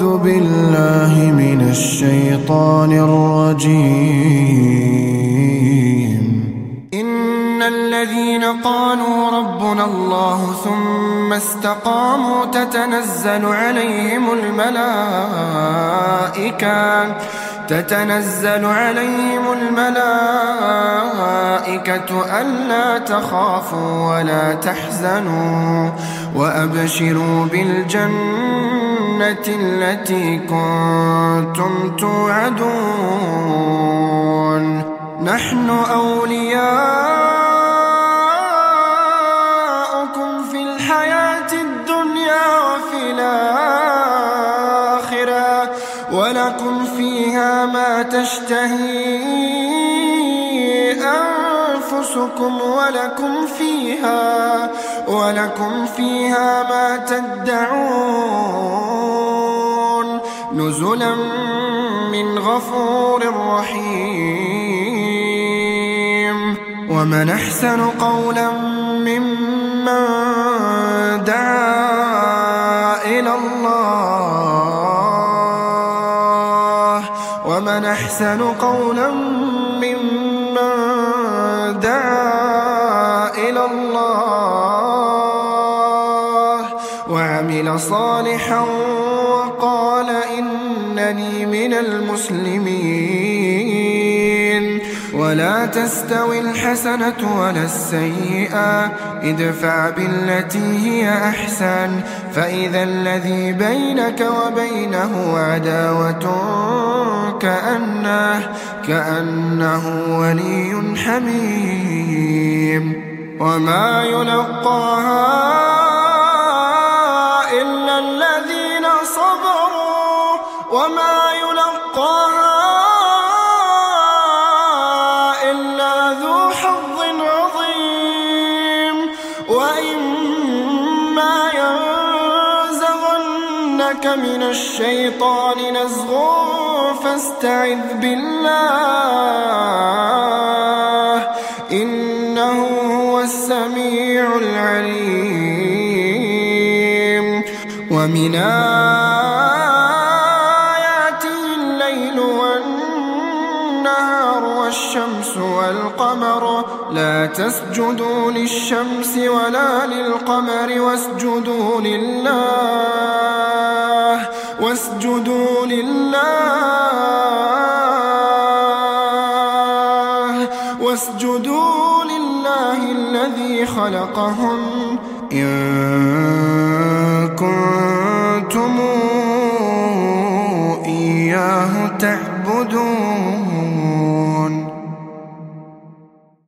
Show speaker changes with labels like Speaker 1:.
Speaker 1: أعوذ بالله من الشيطان الرجيم. إن الذين قالوا ربنا الله ثم استقاموا تتنزل عليهم الملائكة تتنزل عليهم الملائكة ألا تخافوا ولا تحزنوا وأبشروا بالجنة التي كنتم توعدون. نحن أولياؤكم في الحياة الدنيا وفي الآخرة ولكم فيها ما تشتهي أنفسكم ولكم فيها ولكم فيها ما تدعون. نزلا من غفور رحيم. ومن أحسن قولا ممن دعا إلى الله. ومن أحسن قولا ممن دعا إلى الله. وعمل صالحا وقال إنني من المسلمين. ولا تستوي الحسنة ولا السيئة. ادفع بالتي هي أحسن. فإذا الذي بينك وبينه عداوة كأنه, كأنه ولي حميم. وما يلقاها وما يلقاها إلا ذو حظ عظيم. وإما ينزغنك من الشيطان نزغ فاستعذ بالله إنه هو السميع العليم. ومن آياته والقمر لا تسجدوا للشمس ولا للقمر واسجدوا لله واسجدوا لله واسجدوا لله الذي خلقهن إن كنتم إياه تعبدون.